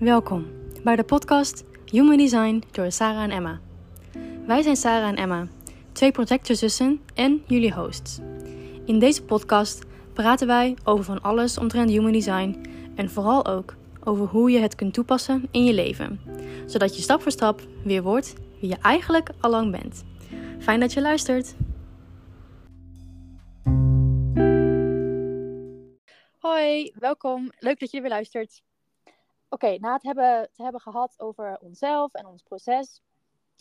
Welkom bij de podcast Human Design door Sarah en Emma. Wij zijn Sarah en Emma, twee projectorzussen en jullie hosts. In deze podcast praten wij over van alles omtrent Human Design en vooral ook over hoe je het kunt toepassen in je leven, zodat je stap voor stap weer wordt wie je eigenlijk al lang bent. Fijn dat je luistert. Hoi, welkom. Leuk dat je weer luistert. Oké, na het hebben, te hebben gehad over onszelf en ons proces,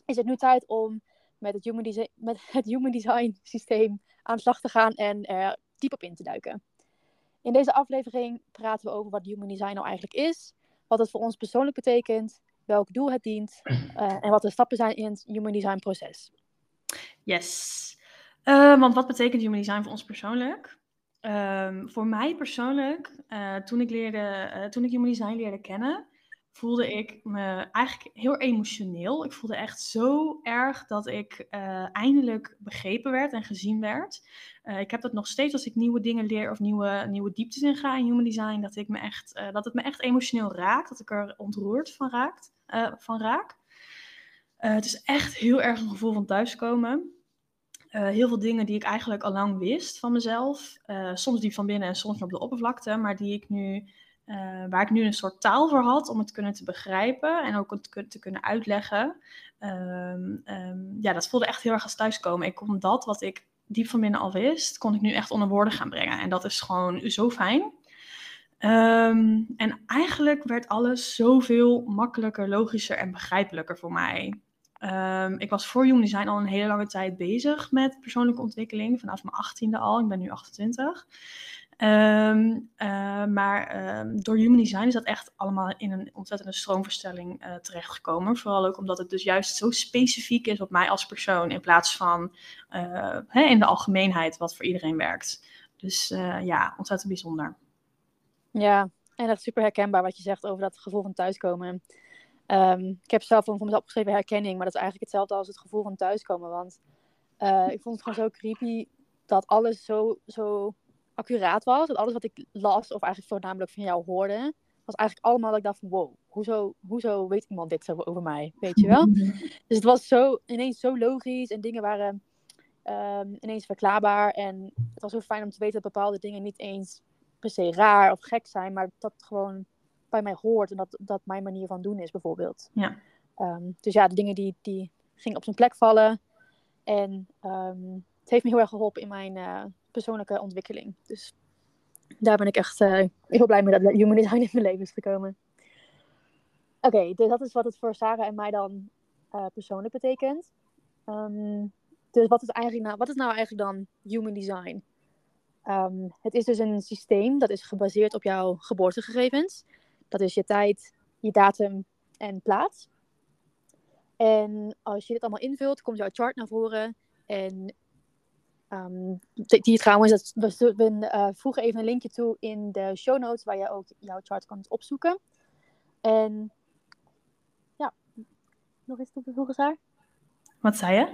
is het nu tijd om met het Human Design, met het human design systeem aan de slag te gaan en er diep op in te duiken. In deze aflevering praten we over wat Human Design nou eigenlijk is, wat het voor ons persoonlijk betekent, welk doel het dient uh, en wat de stappen zijn in het Human Design proces. Yes. Uh, want wat betekent Human Design voor ons persoonlijk? Um, voor mij persoonlijk, uh, toen, ik leerde, uh, toen ik Human Design leerde kennen, voelde ik me eigenlijk heel emotioneel. Ik voelde echt zo erg dat ik uh, eindelijk begrepen werd en gezien werd. ik heb dat nog steeds als ik nieuwe dingen leer of nieuwe, nieuwe dieptes in ga in Human Design, dat, ik me echt, dat het me echt emotioneel raakt, dat ik er ontroerd van, raakt, van raak. het is echt heel erg een gevoel van thuiskomen. Uh, heel veel dingen die ik eigenlijk al lang wist van mezelf. Uh, soms die van binnen en soms op de oppervlakte, maar die ik nu, uh, waar ik nu een soort taal voor had om het kunnen te begrijpen en ook het te kunnen uitleggen. Um, um, ja, dat voelde echt heel erg als thuiskomen. Ik kon dat wat ik diep van binnen al wist, kon ik nu echt onder woorden gaan brengen. En dat is gewoon zo fijn. Um, en eigenlijk werd alles zoveel makkelijker, logischer en begrijpelijker voor mij. Um, ik was voor Human Design al een hele lange tijd bezig met persoonlijke ontwikkeling, vanaf mijn achttiende al. Ik ben nu 28. Um, uh, maar um, door Human Design is dat echt allemaal in een ontzettende stroomverstelling uh, terechtgekomen. Vooral ook omdat het dus juist zo specifiek is op mij als persoon, in plaats van uh, hè, in de algemeenheid wat voor iedereen werkt. Dus ja, ontzettend bijzonder. Ja, en is super herkenbaar wat je zegt over dat gevoel van thuiskomen. Um, ik heb zelf voor mezelf opgeschreven herkenning, maar dat is eigenlijk hetzelfde als het gevoel van thuiskomen. Want uh, ik vond het gewoon zo creepy dat alles zo, zo accuraat was. Dat alles wat ik las, of eigenlijk voornamelijk van jou hoorde, was eigenlijk allemaal dat ik dacht van wow, hoezo, hoezo weet iemand dit zo over mij, weet je wel? Dus het was zo, ineens zo logisch en dingen waren um, ineens verklaarbaar. En het was zo fijn om te weten dat bepaalde dingen niet eens per se raar of gek zijn, maar dat gewoon bij mij hoort en dat dat mijn manier van doen is, bijvoorbeeld. Ja. Um, dus ja, de dingen die, die gingen op zijn plek vallen. En um, het heeft me heel erg geholpen in mijn uh, persoonlijke ontwikkeling. Dus daar ben ik echt uh, heel blij mee dat Human Design in mijn leven is gekomen. Oké, okay, dus dat is wat het voor Sarah en mij dan uh, persoonlijk betekent. Um, dus wat is, eigenlijk nou, wat is nou eigenlijk dan Human Design? Um, het is dus een systeem dat is gebaseerd op jouw geboortegegevens. Dat is je tijd, je datum en plaats. En als je dit allemaal invult, komt jouw chart naar voren. En um, die trouwens, dat, we uh, voegen even een linkje toe in de show notes waar je ook jouw chart kan opzoeken. En ja, nog iets toe te voegen, Saar? Wat zei je?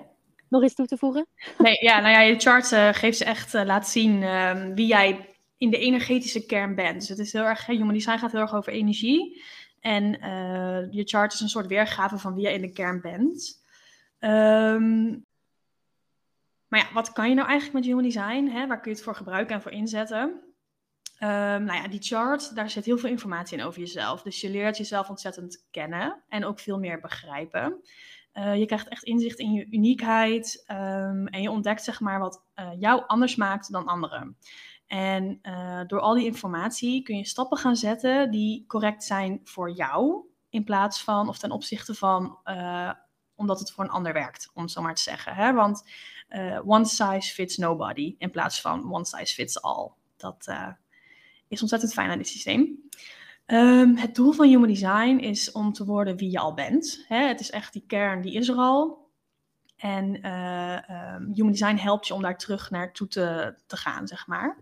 Nog iets toe te voegen? Nee, ja, nou ja, je chart uh, geeft ze echt, uh, laat zien uh, wie jij in de energetische kern bent. Dus het is heel erg, Human Design gaat heel erg over energie. En uh, je chart is een soort weergave van wie je in de kern bent. Um, maar ja, wat kan je nou eigenlijk met Human Design? Hè? Waar kun je het voor gebruiken en voor inzetten? Um, nou ja, die chart, daar zit heel veel informatie in over jezelf. Dus je leert jezelf ontzettend kennen en ook veel meer begrijpen. Uh, je krijgt echt inzicht in je uniekheid um, en je ontdekt zeg maar wat uh, jou anders maakt dan anderen. En uh, door al die informatie kun je stappen gaan zetten die correct zijn voor jou, in plaats van of ten opzichte van uh, omdat het voor een ander werkt, om zo maar te zeggen. Hè? Want uh, one size fits nobody in plaats van one size fits all. Dat is ontzettend fijn aan dit systeem. Um, het doel van Human Design is om te worden wie je al bent. Hè? Het is echt die kern, die is er al. En uh, um, Human Design helpt je om daar terug naartoe te, te gaan, zeg maar.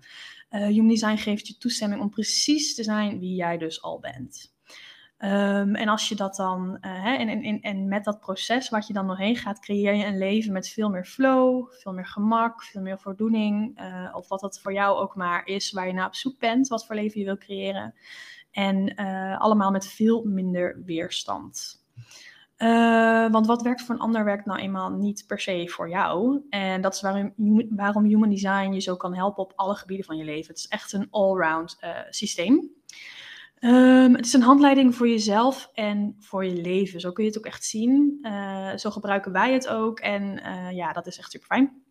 Uh, Human Design geeft je toestemming om precies te zijn wie jij dus al bent. Um, en als je dat dan, uh, hè, en, en, en met dat proces wat je dan doorheen gaat, creëer je een leven met veel meer flow, veel meer gemak, veel meer voldoening. of wat dat voor jou ook maar is, waar je naar op zoek bent, wat voor leven je wil creëren. En allemaal met veel minder weerstand. Uh, want wat werkt voor een ander werkt nou eenmaal niet per se voor jou. En dat is waarom, waarom Human Design je zo kan helpen op alle gebieden van je leven. Het is echt een all-round uh, systeem. Um, het is een handleiding voor jezelf en voor je leven. Zo kun je het ook echt zien. Uh, zo gebruiken wij het ook. En ja, dat is echt super fijn.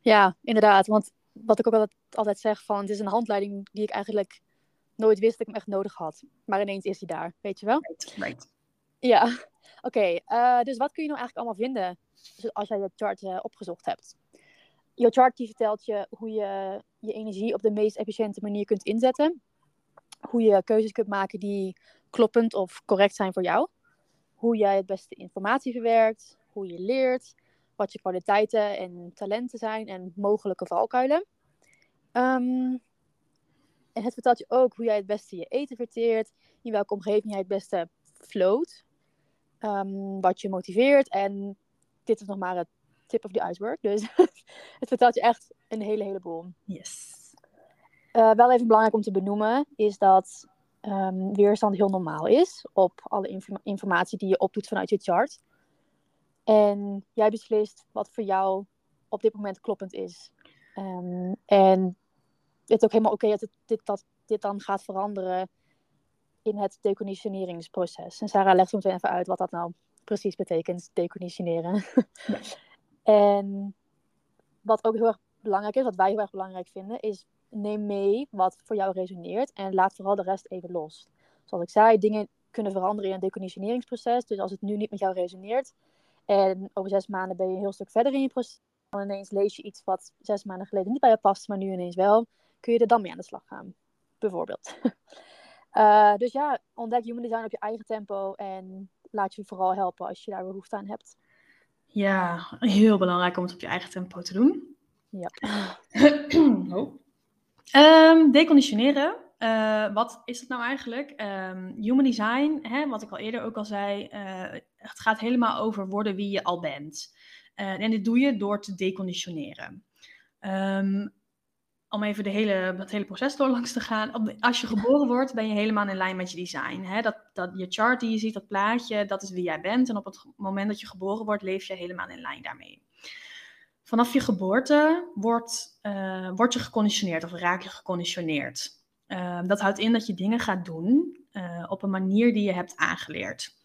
Ja, inderdaad. Want wat ik ook altijd, altijd zeg, van, het is een handleiding die ik eigenlijk nooit wist dat ik hem echt nodig had. Maar ineens is hij daar, weet je wel? Right. right. Ja, Oké, eh, dus wat kun je nou eigenlijk allemaal vinden als jij je chart uh, opgezocht hebt? Je chart die vertelt je hoe je je energie op de meest efficiënte manier kunt inzetten. Hoe je keuzes kunt maken die kloppend of correct zijn voor jou. Hoe jij het beste informatie verwerkt. Hoe je leert. Wat je kwaliteiten en talenten zijn en mogelijke valkuilen. Um, en het vertelt je ook hoe jij het beste je eten verteert. In welke omgeving jij het beste float. Ehm, wat je motiveert. En dit is nog maar het tip of the iceberg. Dus het vertelt je echt een hele, heleboel. Yes. Uh, wel even belangrijk om te benoemen is dat um, weerstand heel normaal is op alle informatie die je opdoet vanuit je chart. En jij beslist wat voor jou op dit moment kloppend is. Um, en het is ook helemaal oké dat dit, dat dit dan gaat veranderen in het deconditioneringsproces. En Sarah legt zo meteen even uit wat dat nou precies betekent, deconditioneren. en wat ook heel erg belangrijk is, wat wij heel erg belangrijk vinden, is neem mee wat voor jou resoneert en laat vooral de rest even los. Zoals ik zei, dingen kunnen veranderen in een deconditioneringsproces. Dus als het nu niet met jou resoneert en over zes maanden ben je een heel stuk verder in je proces, dan ineens lees je iets wat zes maanden geleden niet bij je past, maar nu ineens wel, kun je er dan mee aan de slag gaan. Bijvoorbeeld. Uh, dus ja, ontdek human design op je eigen tempo en laat je vooral helpen als je daar behoefte aan hebt. Ja, heel belangrijk om het op je eigen tempo te doen. Ja. oh. um, deconditioneren. Uh, wat is het nou eigenlijk? Um, human design, hè, wat ik al eerder ook al zei, uh, het gaat helemaal over worden wie je al bent. En dit doe je door te deconditioneren. Um, om even de hele, het hele proces door langs te gaan. Als je geboren wordt, ben je helemaal in lijn met je design. Hè? Dat, dat, je chart die je ziet, dat plaatje, dat is wie jij bent. En op het moment dat je geboren wordt, leef je helemaal in lijn daarmee. Vanaf je geboorte wordt, uh, word je geconditioneerd of raak je geconditioneerd. Uh, dat houdt in dat je dingen gaat doen uh, op een manier die je hebt aangeleerd.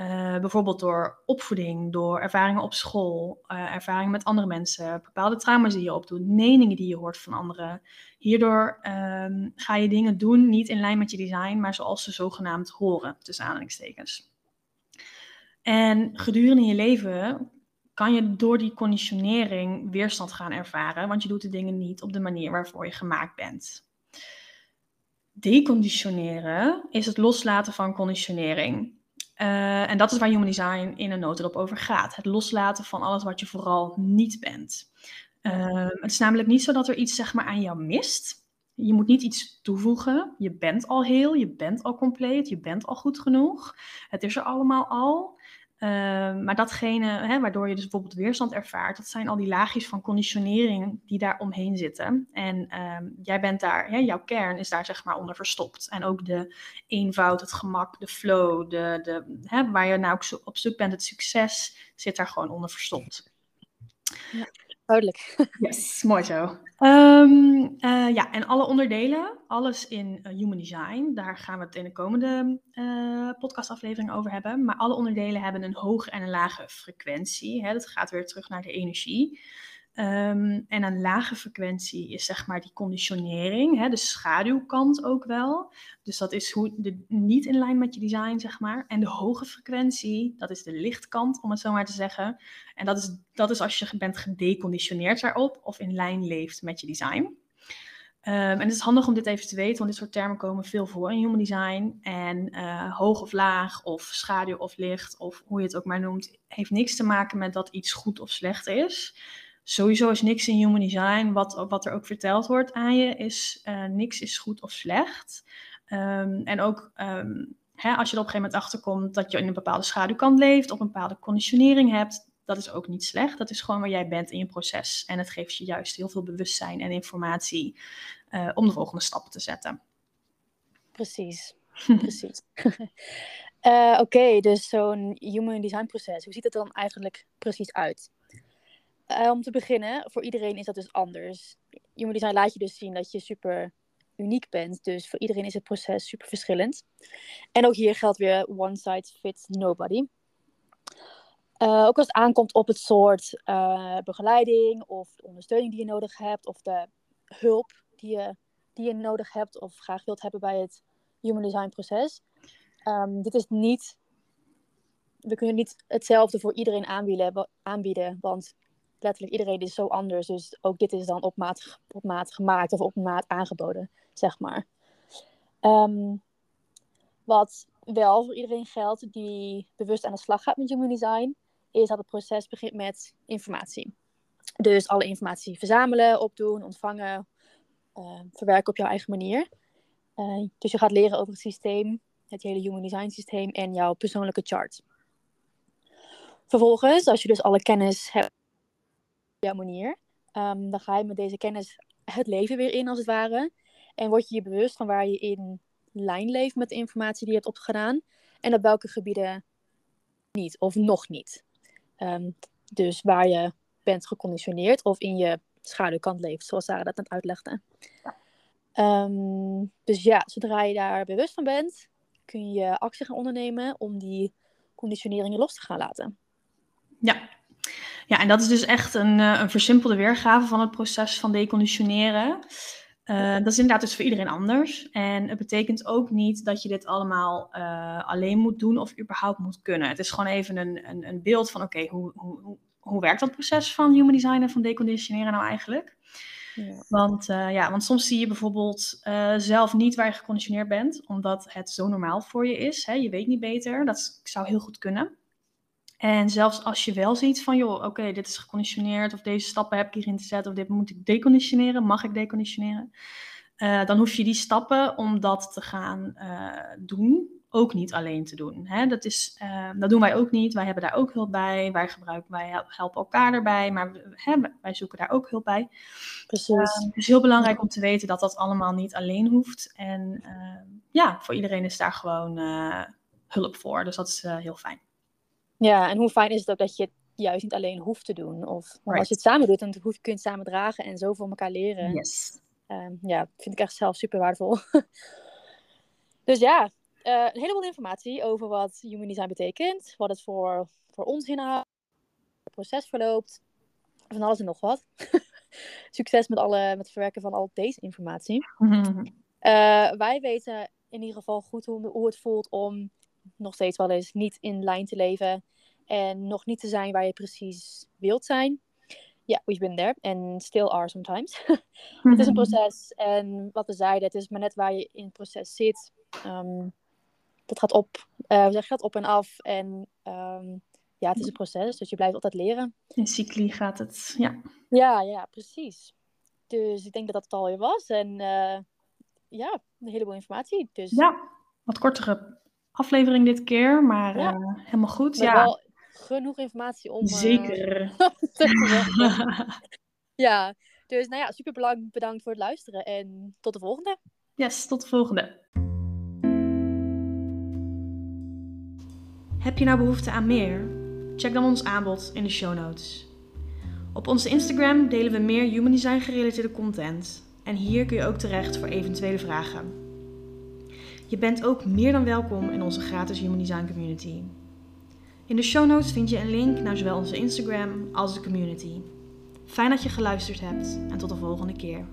Uh, bijvoorbeeld door opvoeding, door ervaringen op school, uh, ervaringen met andere mensen, bepaalde trauma's die je opdoet, meningen die je hoort van anderen. Hierdoor um, ga je dingen doen niet in lijn met je design, maar zoals ze zogenaamd horen, tussen aanhalingstekens. En gedurende je leven kan je door die conditionering weerstand gaan ervaren, want je doet de dingen niet op de manier waarvoor je gemaakt bent. Deconditioneren is het loslaten van conditionering. Uh, en dat is waar Human Design in een notendop over gaat. Het loslaten van alles wat je vooral niet bent. Uh, het is namelijk niet zo dat er iets zeg maar, aan jou mist. Je moet niet iets toevoegen. Je bent al heel, je bent al compleet, je bent al goed genoeg. Het is er allemaal al. Ehm, maar datgene hè, waardoor je dus bijvoorbeeld weerstand ervaart, dat zijn al die laagjes van conditionering die daar omheen zitten. En ehm, jij bent daar, jouw kern is daar zeg maar onder verstopt. En ook de eenvoud, het gemak, de flow, de, de, hè, waar je nou op zoek bent, het succes, zit daar gewoon onder verstopt. Duidelijk. Yes, mooi zo. Um, uh, ja, en alle onderdelen, alles in uh, Human Design, daar gaan we het in de komende uh, podcastaflevering over hebben. Maar alle onderdelen hebben een hoge en een lage frequentie. Hè? Dat gaat weer terug naar de energie. Um, en een lage frequentie is zeg maar die conditionering, hè, de schaduwkant ook wel. Dus dat is hoe de, niet in lijn met je design, zeg maar. En de hoge frequentie, dat is de lichtkant, om het zo maar te zeggen. En dat is, dat is als je bent gedeconditioneerd daarop of in lijn leeft met je design. Um, en het is handig om dit even te weten, want dit soort termen komen veel voor in human design. En uh, hoog of laag, of schaduw of licht, of hoe je het ook maar noemt, heeft niks te maken met dat iets goed of slecht is sowieso is niks in human design, wat, wat er ook verteld wordt aan je, is uh, niks is goed of slecht. Um, en ook um, hè, als je er op een gegeven moment achterkomt dat je in een bepaalde schaduwkant leeft, of een bepaalde conditionering hebt, dat is ook niet slecht. Dat is gewoon waar jij bent in je proces. En het geeft je juist heel veel bewustzijn en informatie uh, om de volgende stappen te zetten. precies. precies. Uh, Oké, dus zo'n human design proces, hoe ziet het dan eigenlijk precies uit? Uh, om te beginnen, voor iedereen is dat dus anders. Human design laat je dus zien dat je super uniek bent. Dus voor iedereen is het proces super verschillend. En ook hier geldt weer one size fits nobody. Uh, ook als het aankomt op het soort uh, begeleiding of de ondersteuning die je nodig hebt, of de hulp die je, die je nodig hebt of graag wilt hebben bij het human design proces. Um, dit is niet, we kunnen niet hetzelfde voor iedereen aanbieden, aanbieden, want letterlijk iedereen is zo anders. Dus ook dit is dan op maat, op maat gemaakt of op maat aangeboden, zeg maar. Um, wat wel voor iedereen geldt die bewust aan de slag gaat met human design, is dat het proces begint met informatie. Dus alle informatie verzamelen, opdoen, ontvangen, uh, verwerken op jouw eigen manier. Uh, dus je gaat leren over het systeem, het hele human design systeem en jouw persoonlijke chart. Vervolgens, als je dus alle kennis hebt jouw manier, um, dan ga je met deze kennis het leven weer in, als het ware. En word je je bewust van waar je in lijn leeft met de informatie die je hebt opgedaan. En op welke gebieden niet of nog niet. Um, dus waar je bent geconditioneerd of in je schaduwkant leeft, zoals Sarah dat net uitlegde. Um, dus ja, zodra je daar bewust van bent, kun je actie gaan ondernemen om die conditioneringen los te gaan laten. Ja, ja en dat is dus echt een, uh, een versimpelde weergave van het proces van deconditioneren. Uh, dat is inderdaad dus voor iedereen anders. En het betekent ook niet dat je dit allemaal uh, alleen moet doen of überhaupt moet kunnen. Het is gewoon even een, een, een beeld van: oké, okay, hoe, hoe, hoe werkt dat proces van human design en van deconditioneren nou eigenlijk? Ja. Want, uh, ja, want soms zie je bijvoorbeeld zelf niet waar je geconditioneerd bent, omdat het zo normaal voor je is. Hè? Je weet niet beter. Dat zou heel goed kunnen. En zelfs als je wel ziet van, joh, oké, dit is geconditioneerd, of deze stappen heb ik hierin te zetten, of dit moet ik deconditioneren, mag ik deconditioneren, uh, dan hoef je die stappen om dat te gaan uh, doen ook niet alleen te doen. Hè? Dat, is, uh, dat doen wij ook niet. Wij hebben daar ook hulp bij. Wij gebruiken, wij helpen elkaar erbij, maar hè, wij zoeken daar ook hulp bij. Precies. het is heel belangrijk om te weten dat dat allemaal niet alleen hoeft. En ja, voor iedereen is daar gewoon hulp voor. Dus dat is heel fijn. Ja, en hoe fijn is het ook dat je het juist niet alleen hoeft te doen. Of right. als je het samen doet, dan kun je het samen dragen en zo van elkaar leren. Yes. Um, ja, vind ik echt zelf super waardevol. dus ja, uh, een heleboel informatie over wat human design betekent. Wat het voor, voor ons inhoudt. Het proces verloopt. Van alles en nog wat. Succes met, alle, met het verwerken van al deze informatie. uh, wij weten in ieder geval goed hoe, hoe het voelt om nog steeds wel eens niet in lijn te leven. En nog niet te zijn waar je precies wilt zijn. Ja, yeah, we've been there. And still are sometimes. het is een proces. En wat we zeiden, het is maar net waar je in het proces zit. Um, dat gaat op, uh, zeg je dat, op en af. En um, ja, het is een proces. Dus je blijft altijd leren. In cycli gaat het, ja. Ja, ja, precies. Dus ik denk dat dat het alweer was. En uh, ja, een heleboel informatie. Dus... Ja, wat kortere aflevering dit keer, maar ja. uh, helemaal goed. Maar ja. wel genoeg informatie om. Zeker. Uh, ja, dus nou ja, super bedankt voor het luisteren en tot de volgende. Yes, tot de volgende. Heb je nou behoefte aan meer? Check dan ons aanbod in de show notes. Op onze Instagram delen we meer human design gerelateerde content. En hier kun je ook terecht voor eventuele vragen. Je bent ook meer dan welkom in onze gratis Human Design Community. In de show notes vind je een link naar zowel onze Instagram als de community. Fijn dat je geluisterd hebt en tot de volgende keer.